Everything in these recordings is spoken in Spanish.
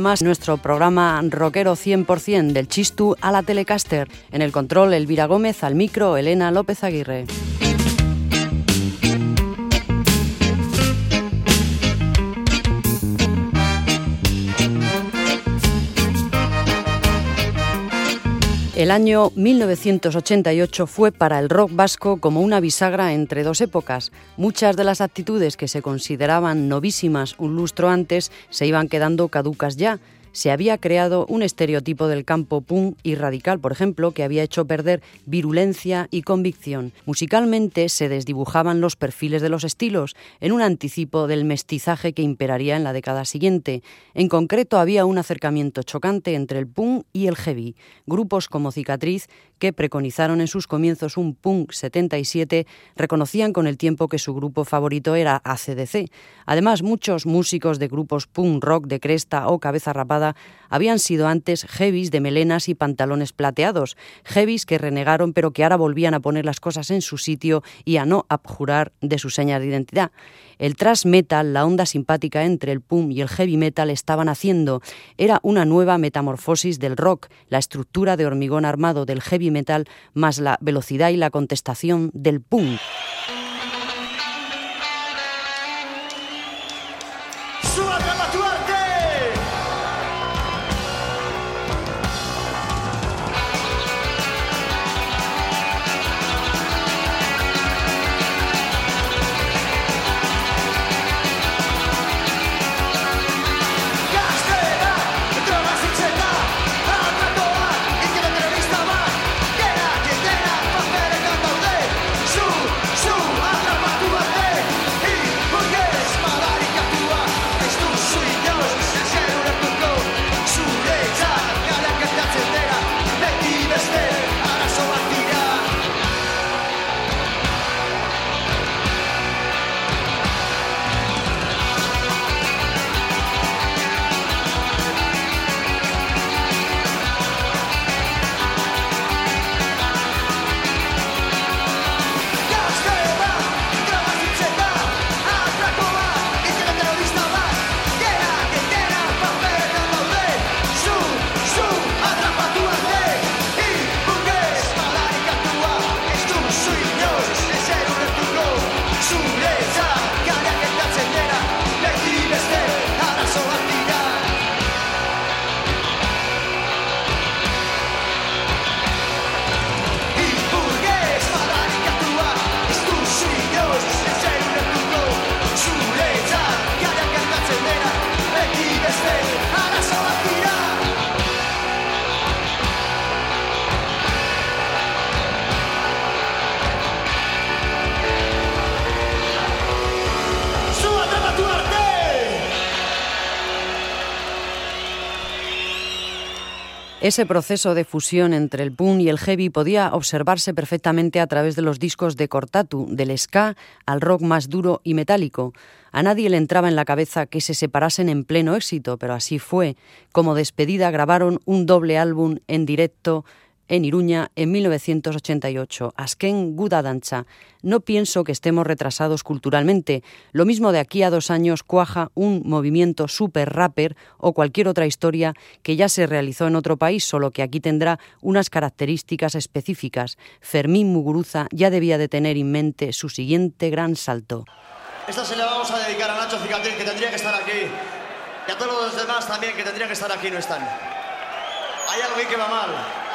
nuestro programa rockero 100% del Chistu a la Telecaster. En el control Elvira Gómez, al micro Elena López Aguirre. El año 1988 fue para el rock vasco como una bisagra entre dos épocas. Muchas de las actitudes que se consideraban novísimas un lustro antes se iban quedando caducas ya se había creado un estereotipo del campo punk y radical, por ejemplo, que había hecho perder virulencia y convicción. Musicalmente se desdibujaban los perfiles de los estilos, en un anticipo del mestizaje que imperaría en la década siguiente. En concreto, había un acercamiento chocante entre el punk y el heavy. Grupos como Cicatriz, que preconizaron en sus comienzos un punk 77, reconocían con el tiempo que su grupo favorito era ACDC. Además, muchos músicos de grupos punk rock de cresta o cabeza rapada habían sido antes heavies de melenas y pantalones plateados, heavies que renegaron pero que ahora volvían a poner las cosas en su sitio y a no abjurar de su señas de identidad. El thrash metal, la onda simpática entre el punk y el heavy metal estaban haciendo. Era una nueva metamorfosis del rock, la estructura de hormigón armado del heavy metal más la velocidad y la contestación del punk. Ese proceso de fusión entre el punk y el heavy podía observarse perfectamente a través de los discos de Cortatu, del ska al rock más duro y metálico. A nadie le entraba en la cabeza que se separasen en pleno éxito, pero así fue. Como despedida grabaron un doble álbum en directo en Iruña en 1988, Asken Gudadancha. No pienso que estemos retrasados culturalmente. Lo mismo de aquí a dos años cuaja un movimiento super rapper o cualquier otra historia que ya se realizó en otro país, solo que aquí tendrá unas características específicas. Fermín Muguruza ya debía de tener en mente su siguiente gran salto. Esta se la vamos a dedicar a Nacho Cicatriz, que tendría que estar aquí. Y a todos los demás también, que tendrían que estar aquí, no están. Hay algo ahí que va mal.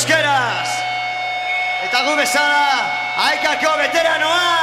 Euskeraz. Eta gu bezala, aikako veteranoak!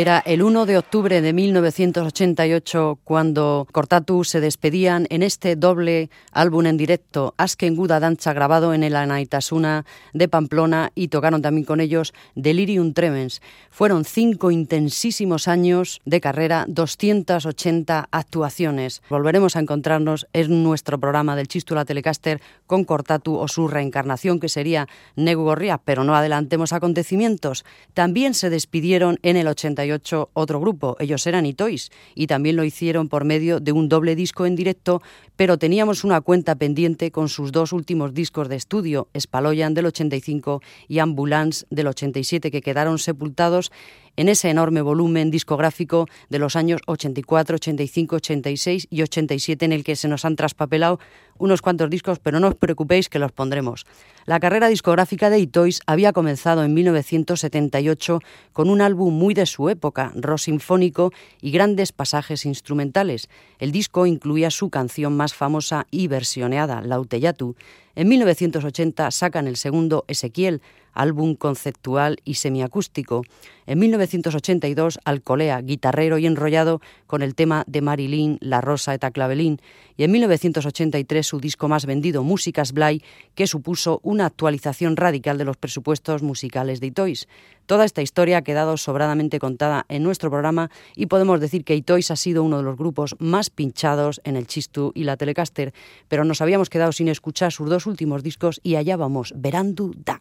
Era el 1 de octubre de 1988 cuando Cortatu se despedían en este doble álbum en directo, Asken Guda Dancha, grabado en el Anaitasuna de Pamplona y tocaron también con ellos Delirium Tremens. Fueron cinco intensísimos años de carrera, 280 actuaciones. Volveremos a encontrarnos en nuestro programa del Chistula Telecaster con Cortatu o su reencarnación, que sería Negu Gorria, pero no adelantemos acontecimientos. También se despidieron en el 80 otro grupo, ellos eran Itois, y también lo hicieron por medio de un doble disco en directo, pero teníamos una cuenta pendiente con sus dos últimos discos de estudio, Spaloyan del 85 y Ambulance del 87, que quedaron sepultados en ese enorme volumen discográfico de los años 84, 85, 86 y 87 en el que se nos han traspapelado unos cuantos discos, pero no os preocupéis que los pondremos. La carrera discográfica de Itois había comenzado en 1978 con un álbum muy de su época, rock sinfónico y grandes pasajes instrumentales. El disco incluía su canción más famosa y versioneada, Lauteyatu. En 1980 sacan el segundo Ezequiel, álbum conceptual y semiacústico. En 1982, Alcolea, guitarrero y enrollado con el tema de Marilyn, La Rosa eta Clavelín. Y en 1983, su disco más vendido, Músicas Blay, que supuso una actualización radical de los presupuestos musicales de Itois. Toda esta historia ha quedado sobradamente contada en nuestro programa y podemos decir que Itois ha sido uno de los grupos más pinchados en el Chistu y la Telecaster, pero nos habíamos quedado sin escuchar sus dos últimos discos y allá vamos, Verandu Da.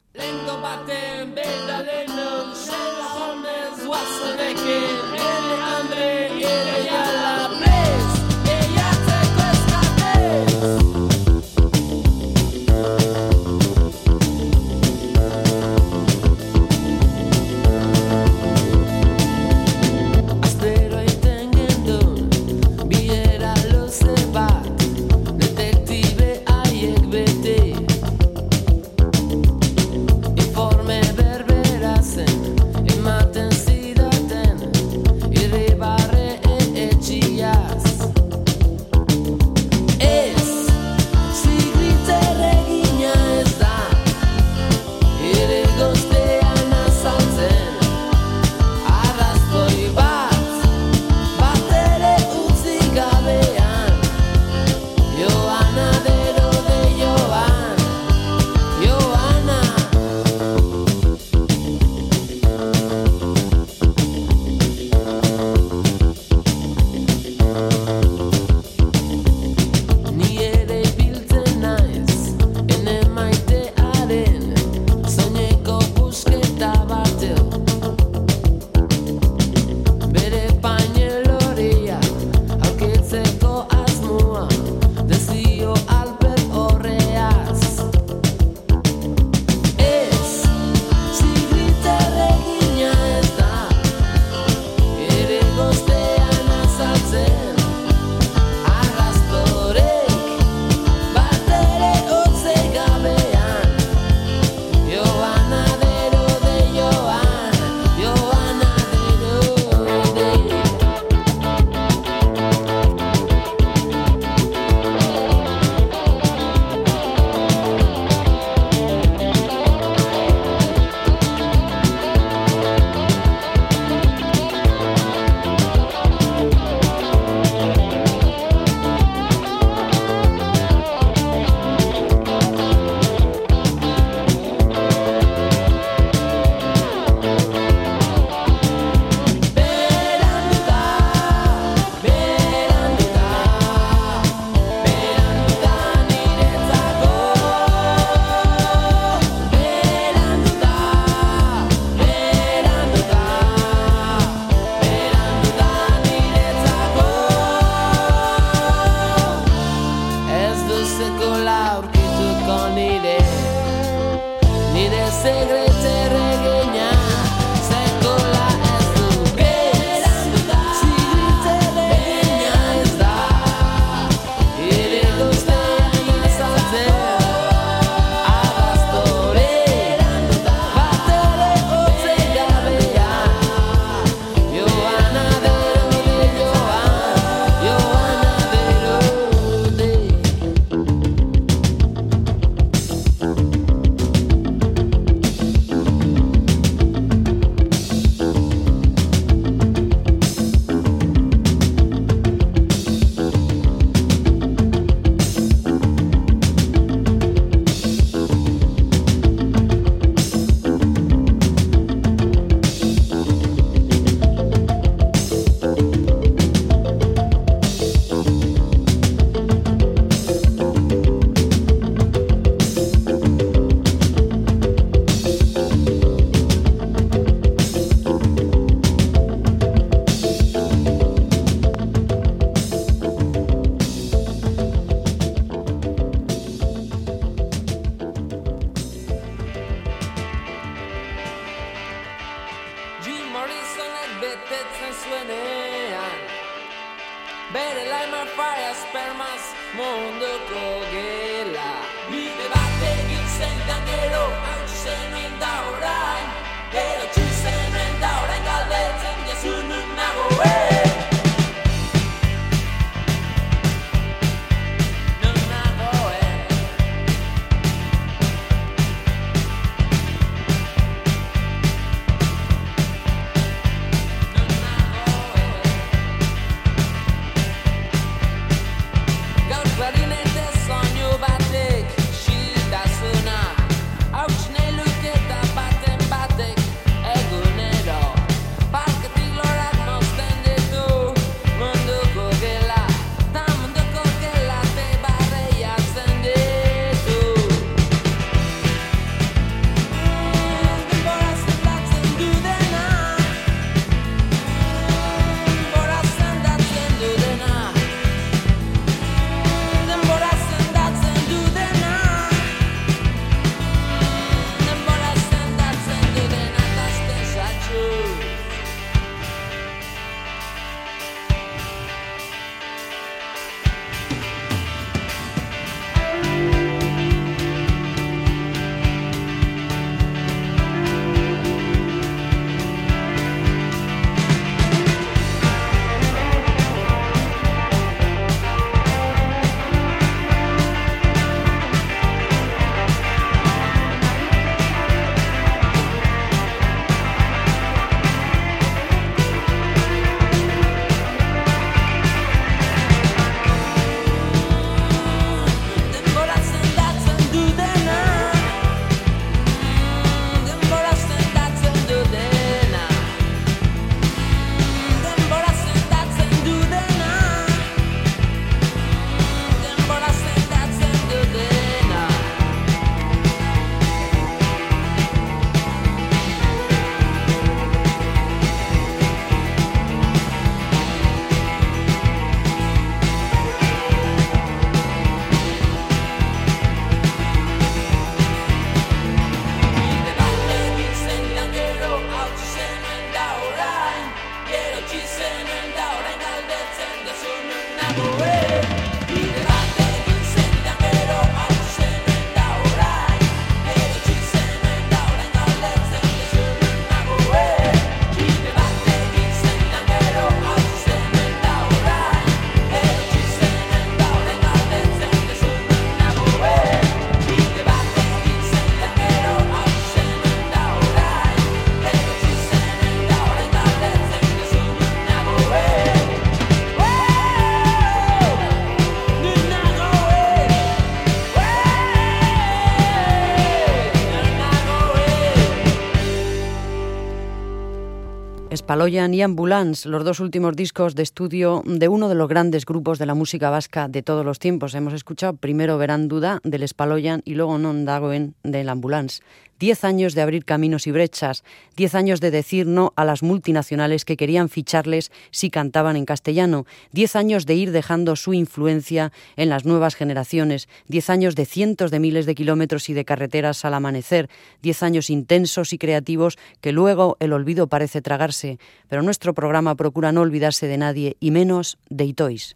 Paloyan y Ambulance, los dos últimos discos de estudio de uno de los grandes grupos de la música vasca de todos los tiempos. Hemos escuchado primero Verán Duda del Spaloyan y luego Non Dagoen del Ambulance. Diez años de abrir caminos y brechas, diez años de decir no a las multinacionales que querían ficharles si cantaban en castellano, diez años de ir dejando su influencia en las nuevas generaciones, diez años de cientos de miles de kilómetros y de carreteras al amanecer, diez años intensos y creativos que luego el olvido parece tragarse, pero nuestro programa procura no olvidarse de nadie y menos de Itois.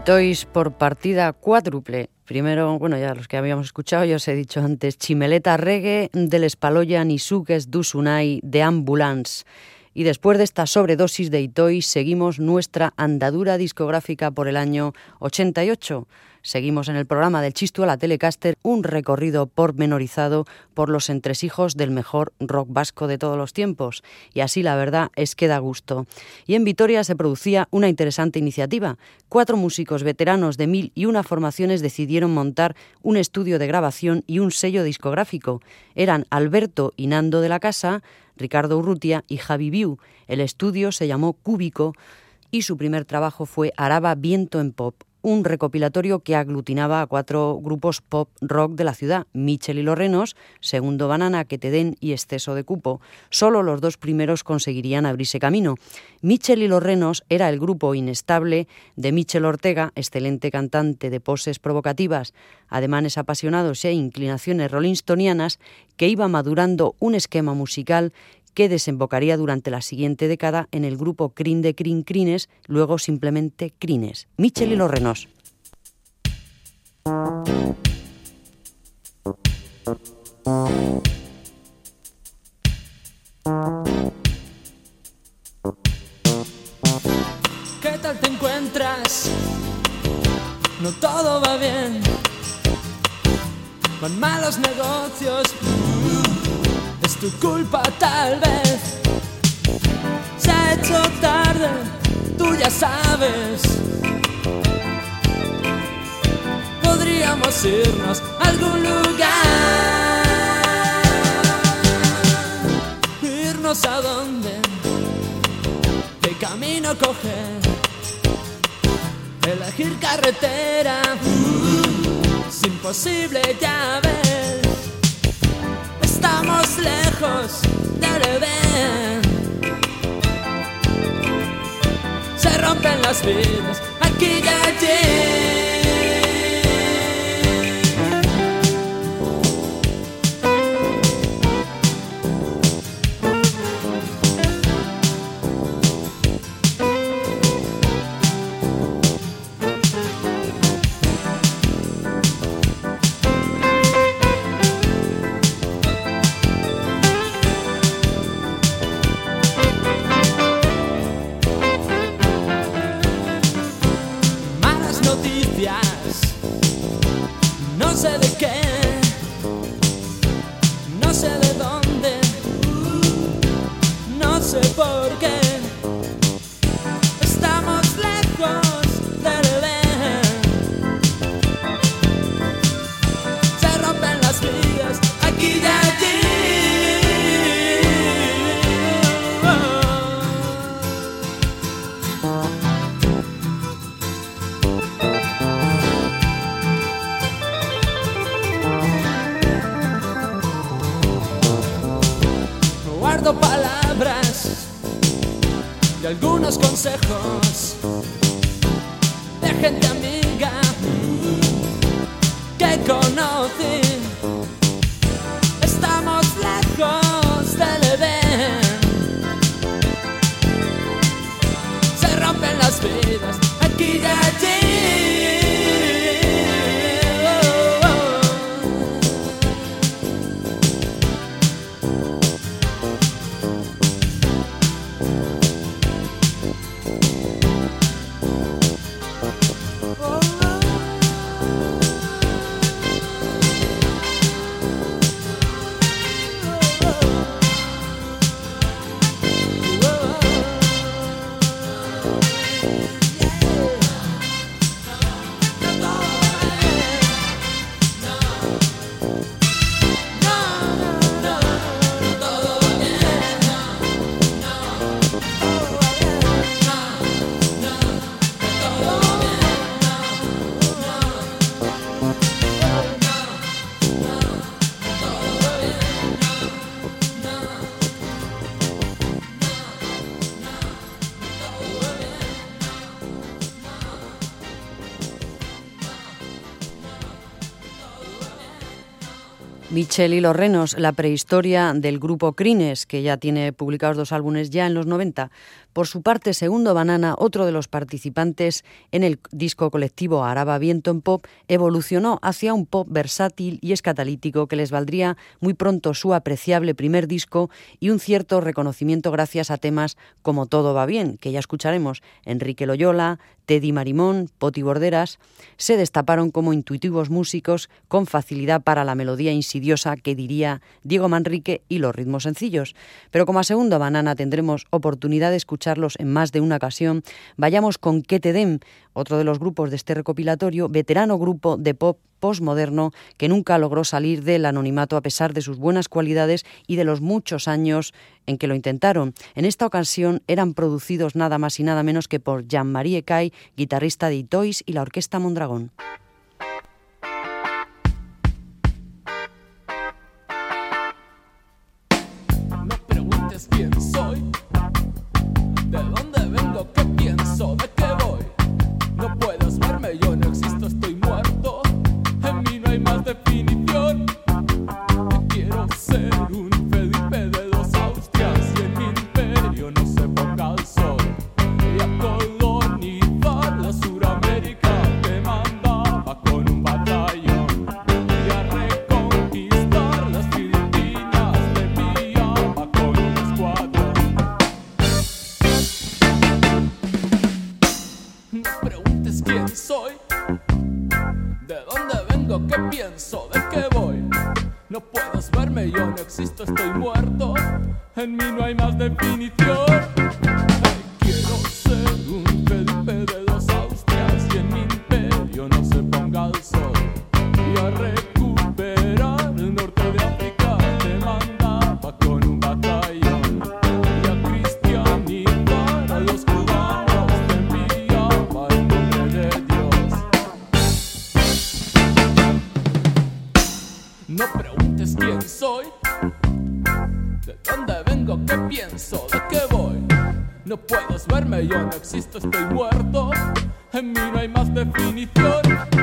Toys por partida cuádruple. Primero, bueno, ya los que habíamos escuchado, yo os he dicho antes, Chimeleta Reggae del Espaloyan y Suques Dusunai de Ambulance. Y después de esta sobredosis de Itoy, seguimos nuestra andadura discográfica por el año 88. Seguimos en el programa del Chistu a la Telecaster, un recorrido pormenorizado por los entresijos del mejor rock vasco de todos los tiempos. Y así la verdad es que da gusto. Y en Vitoria se producía una interesante iniciativa. Cuatro músicos veteranos de mil y una formaciones decidieron montar un estudio de grabación y un sello discográfico. Eran Alberto y Nando de la Casa, Ricardo Urrutia y Javi Viu. El estudio se llamó Cúbico y su primer trabajo fue Araba Viento en Pop, un recopilatorio que aglutinaba a cuatro grupos pop rock de la ciudad, Michel y los Renos, Segundo Banana, Que te den y Exceso de Cupo. Solo los dos primeros conseguirían abrirse camino. Michel y los Renos era el grupo inestable de Michel Ortega, excelente cantante de poses provocativas, ademanes apasionados e inclinaciones rollingstonianas, que iba madurando un esquema musical que desembocaría durante la siguiente década en el grupo Crin de Crin Crines, luego simplemente Crines. Michel y los Renos. ¿Qué tal te encuentras? No todo va bien. Con malos negocios es tu culpa tal vez. Se ha hecho tarde, tú ya sabes. Podríamos irnos a algún lugar. Irnos a dónde, qué camino coger. elegir carretera, es imposible ya ver. Estamos lejos del bien. Se rompen las vidas aquí y allí. Y algunos consejos de gente amiga que conocí. Michel y los renos, la prehistoria del grupo Crines, que ya tiene publicados dos álbumes ya en los 90. Por su parte, Segundo Banana, otro de los participantes en el disco colectivo Araba Viento en Pop, evolucionó hacia un pop versátil y escatalítico que les valdría muy pronto su apreciable primer disco y un cierto reconocimiento gracias a temas como Todo va bien, que ya escucharemos, Enrique Loyola, Teddy Marimón, Poti Borderas, se destaparon como intuitivos músicos con facilidad para la melodía insidiosa que diría Diego Manrique y los ritmos sencillos. Pero como a Segundo Banana tendremos oportunidad de escucharlos en más de una ocasión, vayamos con Que te den, otro de los grupos de este recopilatorio, veterano grupo de pop postmoderno que nunca logró salir del anonimato a pesar de sus buenas cualidades y de los muchos años en que lo intentaron. En esta ocasión eran producidos nada más y nada menos que por Jean-Marie Cay, guitarrista de Itois y la Orquesta Mondragón. Definición. Quiero ser un Felipe de dos Austrias y en mi imperio no se ponga el sol. Y a colonizar la Suramérica te mandaba con un batallón. Y a reconquistar las Filipinas te enviaba con un escuadrón. No preguntes quién soy, qué pienso, de qué voy. No puedes verme, yo no existo, estoy muerto. En mí no hay más definición. Ay, quiero ser un Felipe de dos Austrias y en mi imperio no se ponga el sol. Y yo no existo, estoy muerto. En mí no hay más definición.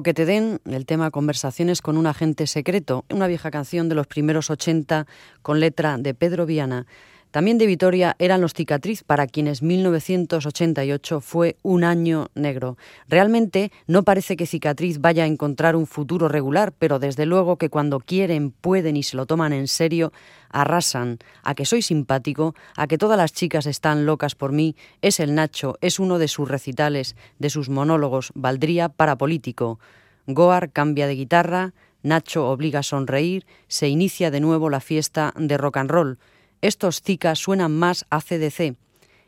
Que te den, el tema Conversaciones con un agente secreto, una vieja canción de los primeros 80 con letra de Pedro Viana. También de Vitoria eran los Cicatriz, para quienes 1988 fue un año negro. Realmente no parece que Cicatriz vaya a encontrar un futuro regular, pero desde luego que cuando quieren, pueden y se lo toman en serio, arrasan. A que soy simpático, a que todas las chicas están locas por mí, es el Nacho, es uno de sus recitales, de sus monólogos, valdría para político. Goar cambia de guitarra, Nacho obliga a sonreír, se inicia de nuevo la fiesta de rock and roll. Estos Zika suenan más a CDC.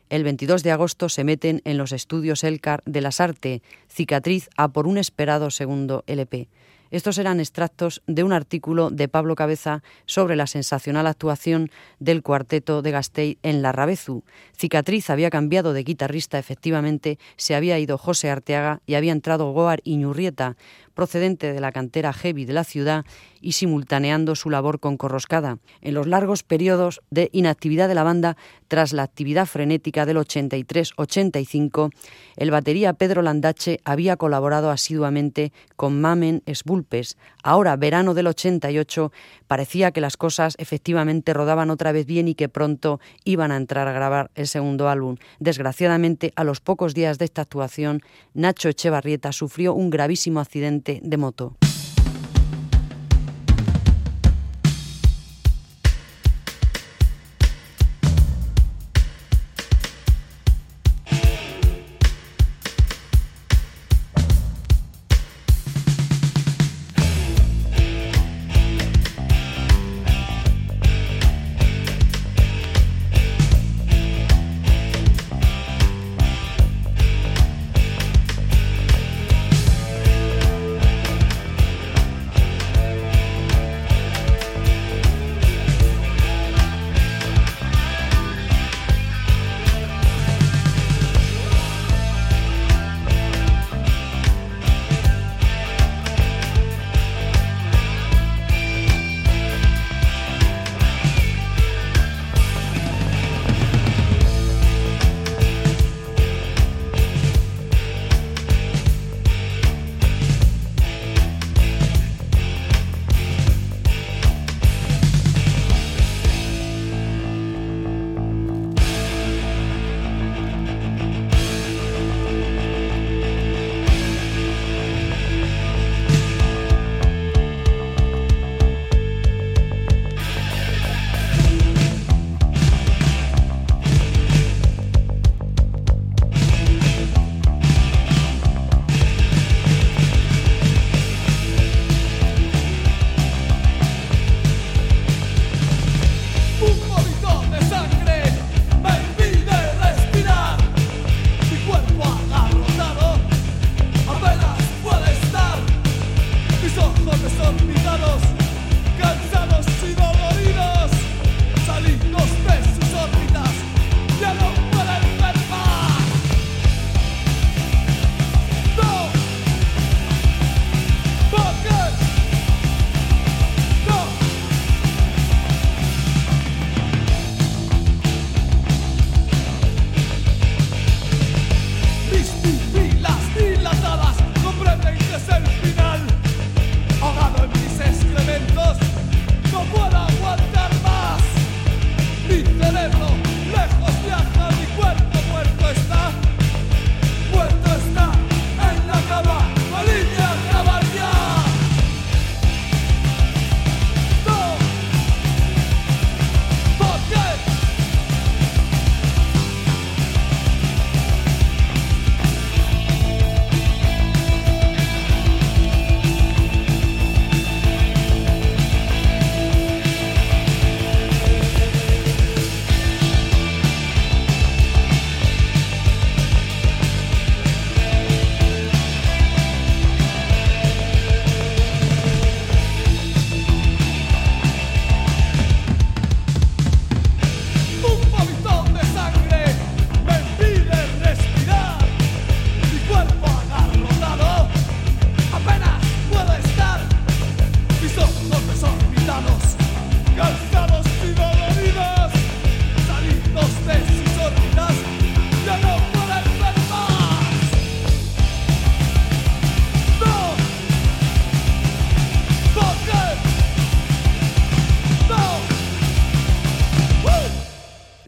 El 22 de agosto se meten en los estudios Elcar de las Arte, cicatriz a por un esperado segundo LP. Estos eran extractos de un artículo de Pablo Cabeza sobre la sensacional actuación del cuarteto de Gasteiz en La Rabezu. Cicatriz había cambiado de guitarrista, efectivamente, se había ido José Arteaga y había entrado Goar Iñurrieta, procedente de la cantera heavy de la ciudad y simultaneando su labor con Corroscada. En los largos periodos de inactividad de la banda, tras la actividad frenética del 83-85, el batería Pedro Landache había colaborado asiduamente con Mamen Sbulpes. Ahora, verano del 88, parecía que las cosas efectivamente rodaban otra vez bien y que pronto iban a entrar a grabar el segundo álbum. Desgraciadamente, a los pocos días de esta actuación, Nacho Echevarrieta sufrió un gravísimo accidente de moto.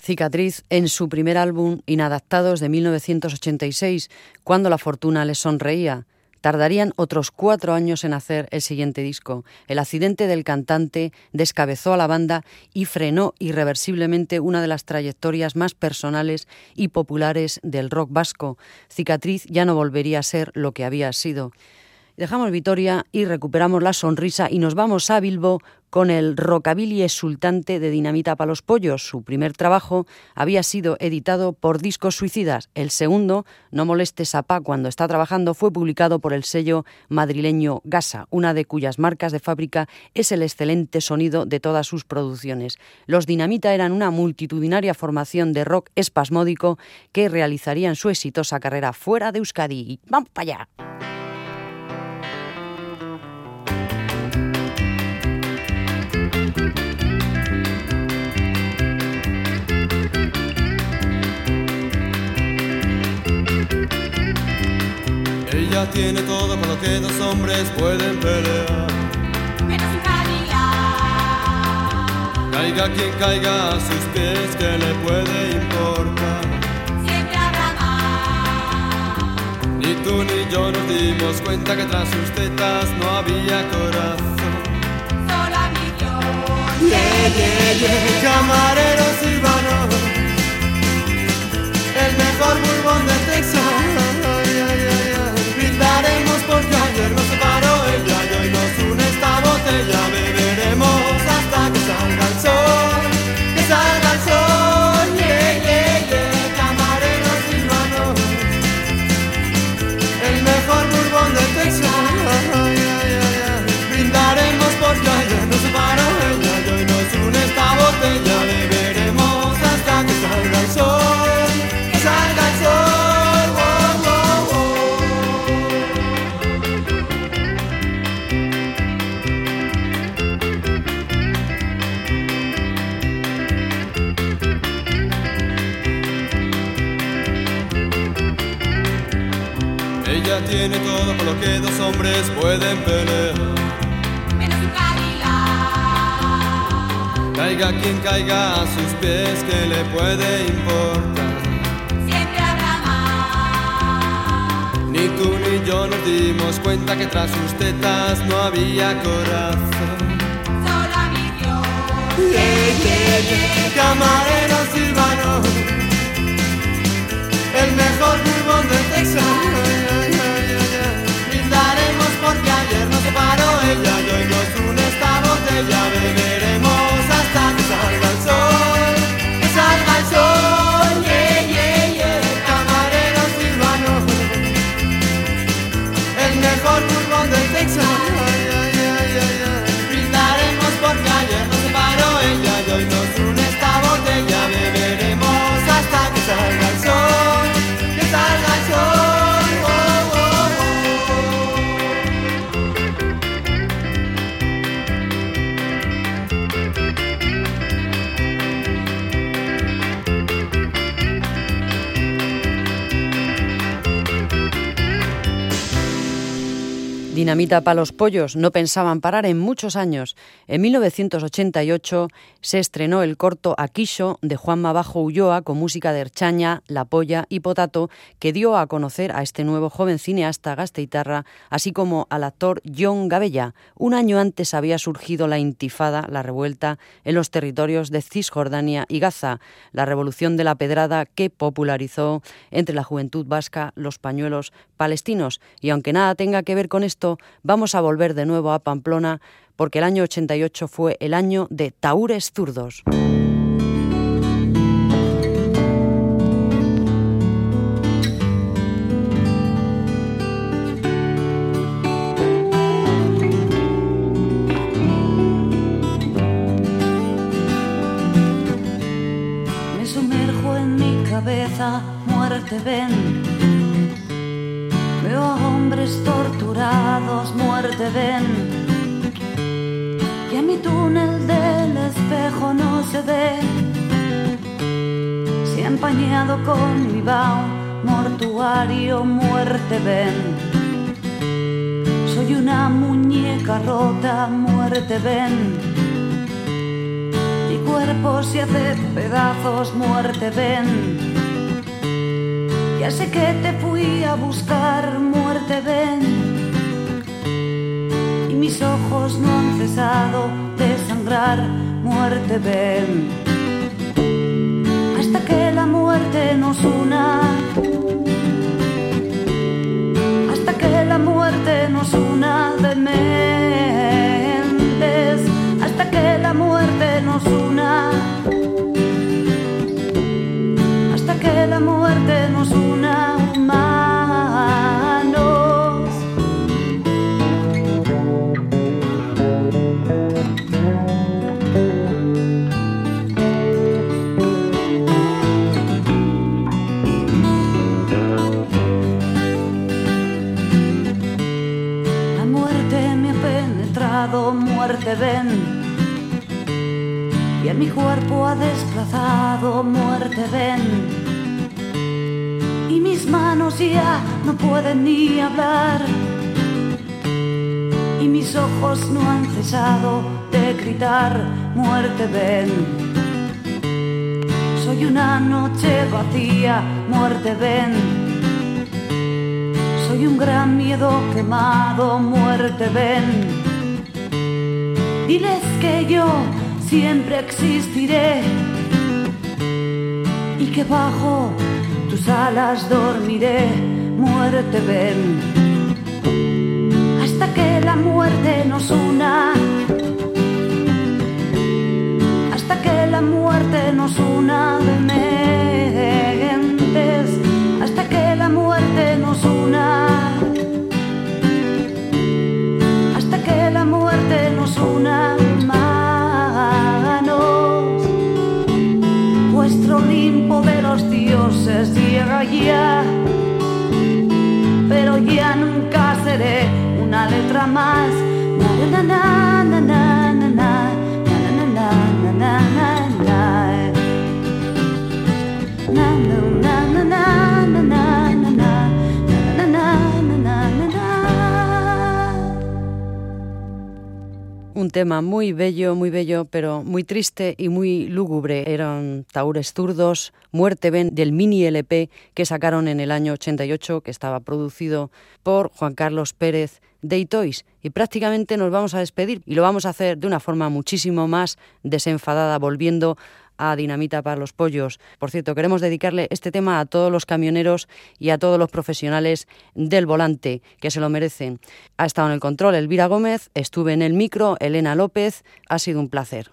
Cicatriz en su primer álbum Inadaptados de 1986, cuando la fortuna les sonreía. Tardarían otros cuatro años en hacer el siguiente disco. El accidente del cantante descabezó a la banda y frenó irreversiblemente una de las trayectorias más personales y populares del rock vasco. Cicatriz ya no volvería a ser lo que había sido. Dejamos Vitoria y recuperamos la sonrisa y nos vamos a Bilbo con el rockabilly exultante de Dinamita para los Pollos. Su primer trabajo había sido editado por Discos Suicidas. El segundo, No moleste Sapá cuando está trabajando, fue publicado por el sello madrileño Gasa, una de cuyas marcas de fábrica es el excelente sonido de todas sus producciones. Los Dinamita eran una multitudinaria formación de rock espasmódico que realizarían su exitosa carrera fuera de Euskadi. ¡Vamos para allá! Ella tiene todo para lo que dos hombres pueden pelear. Menos un Cadillac. Caiga quien caiga a sus pies, que le puede importar? Siempre habrá más. Ni tú ni yo nos dimos cuenta que tras sus tetas no había corazón. Solo a mí Dios. Yeah, yeah, yeah, camarero todo por lo que dos hombres pueden pelear. Menos un Cadillac. Caiga quien caiga a sus pies, que le puede importar? Siempre habrá más. Ni tú ni yo nos dimos cuenta que tras sus tetas no había corazón. Solo mí Dios. Yeah, yeah, yeah, camarero silvano, el mejor bourbon de Texas. Separó ella y hoy nos une esta botella. Beberemos Dinamita para los pollos no pensaban parar en muchos años. En 1988 se estrenó el corto Aquillo de Juanma Bajo Ulloa con música de Erchaña, La Polla y Potato que dio a conocer a este nuevo joven cineasta gasteitarra, así como al actor John Gabella. Un año antes había surgido la intifada, la revuelta en los territorios de Cisjordania y Gaza, la revolución de la pedrada que popularizó entre la juventud vasca los pañuelos palestinos. Y aunque nada tenga que ver con esto, vamos a volver de nuevo a Pamplona porque el año 88 fue el año de Taúres Zurdos. Me sumerjo en mi cabeza, muerte ven. Hombres torturados, muerte ven. Y a mi túnel del espejo no se ve. Si empañado con mi bao, mortuario, muerte ven. Soy una muñeca rota, muerte ven. Y cuerpo se hace pedazos, muerte, ven. Ya sé que te fui a buscar, muerte, ven. Y mis ojos no han cesado de sangrar, muerte, ven. Hasta que la muerte nos una. Hasta que la muerte nos una de mentes. Hasta que la muerte nos una. Y en mi cuerpo ha desplazado, muerte ven. Y mis manos ya no pueden ni hablar. Y mis ojos no han cesado de gritar, muerte ven. Soy una noche vacía, muerte ven. Soy un gran miedo quemado, muerte ven. Diles que yo siempre existiré y que bajo tus alas dormiré, muerte ven. Hasta que la muerte nos una. Hasta que la muerte nos una de Un tema muy bello, muy bello, pero muy triste y muy lúgubre. Eran Taures Zurdos, Muerte Ven, del mini LP que sacaron en el año 88, que estaba producido por Juan Carlos Pérez de Itois. Y prácticamente nos vamos a despedir y lo vamos a hacer de una forma muchísimo más desenfadada, volviendo a Dinamita para los Pollos. Por cierto, queremos dedicarle este tema a todos los camioneros y a todos los profesionales del volante, que se lo merecen. Ha estado en el control Elvira Gómez, estuve en el micro Elena López, ha sido un placer.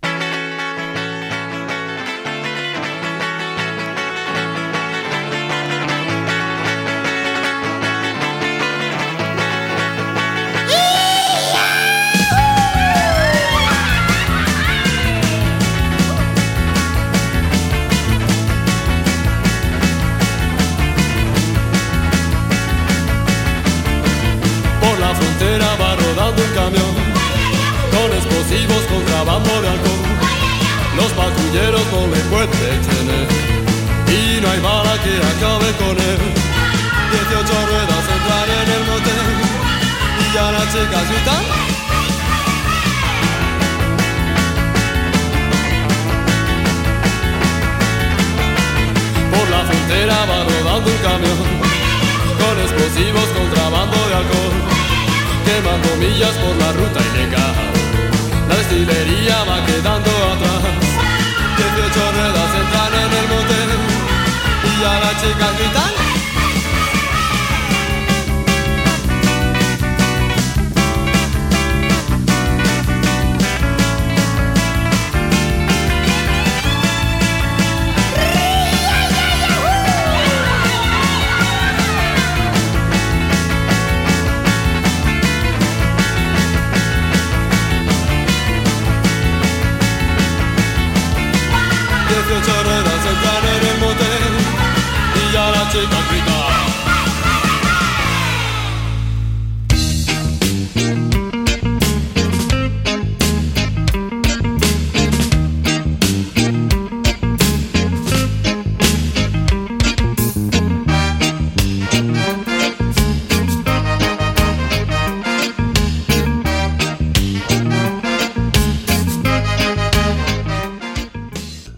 Con explosivos, contrabando de alcohol. Los patrulleros no le pueden detener y no hay bala que acabe con él. 18 ruedas entran en el motel y ya las chicas gritan. Por la frontera va rodando un camión con explosivos, contrabando de alcohol, quemando millas por la ruta ilegal. La destilería va quedando atrás, 18 ruedas entran en el motel y ya las chicas gritan. c'est un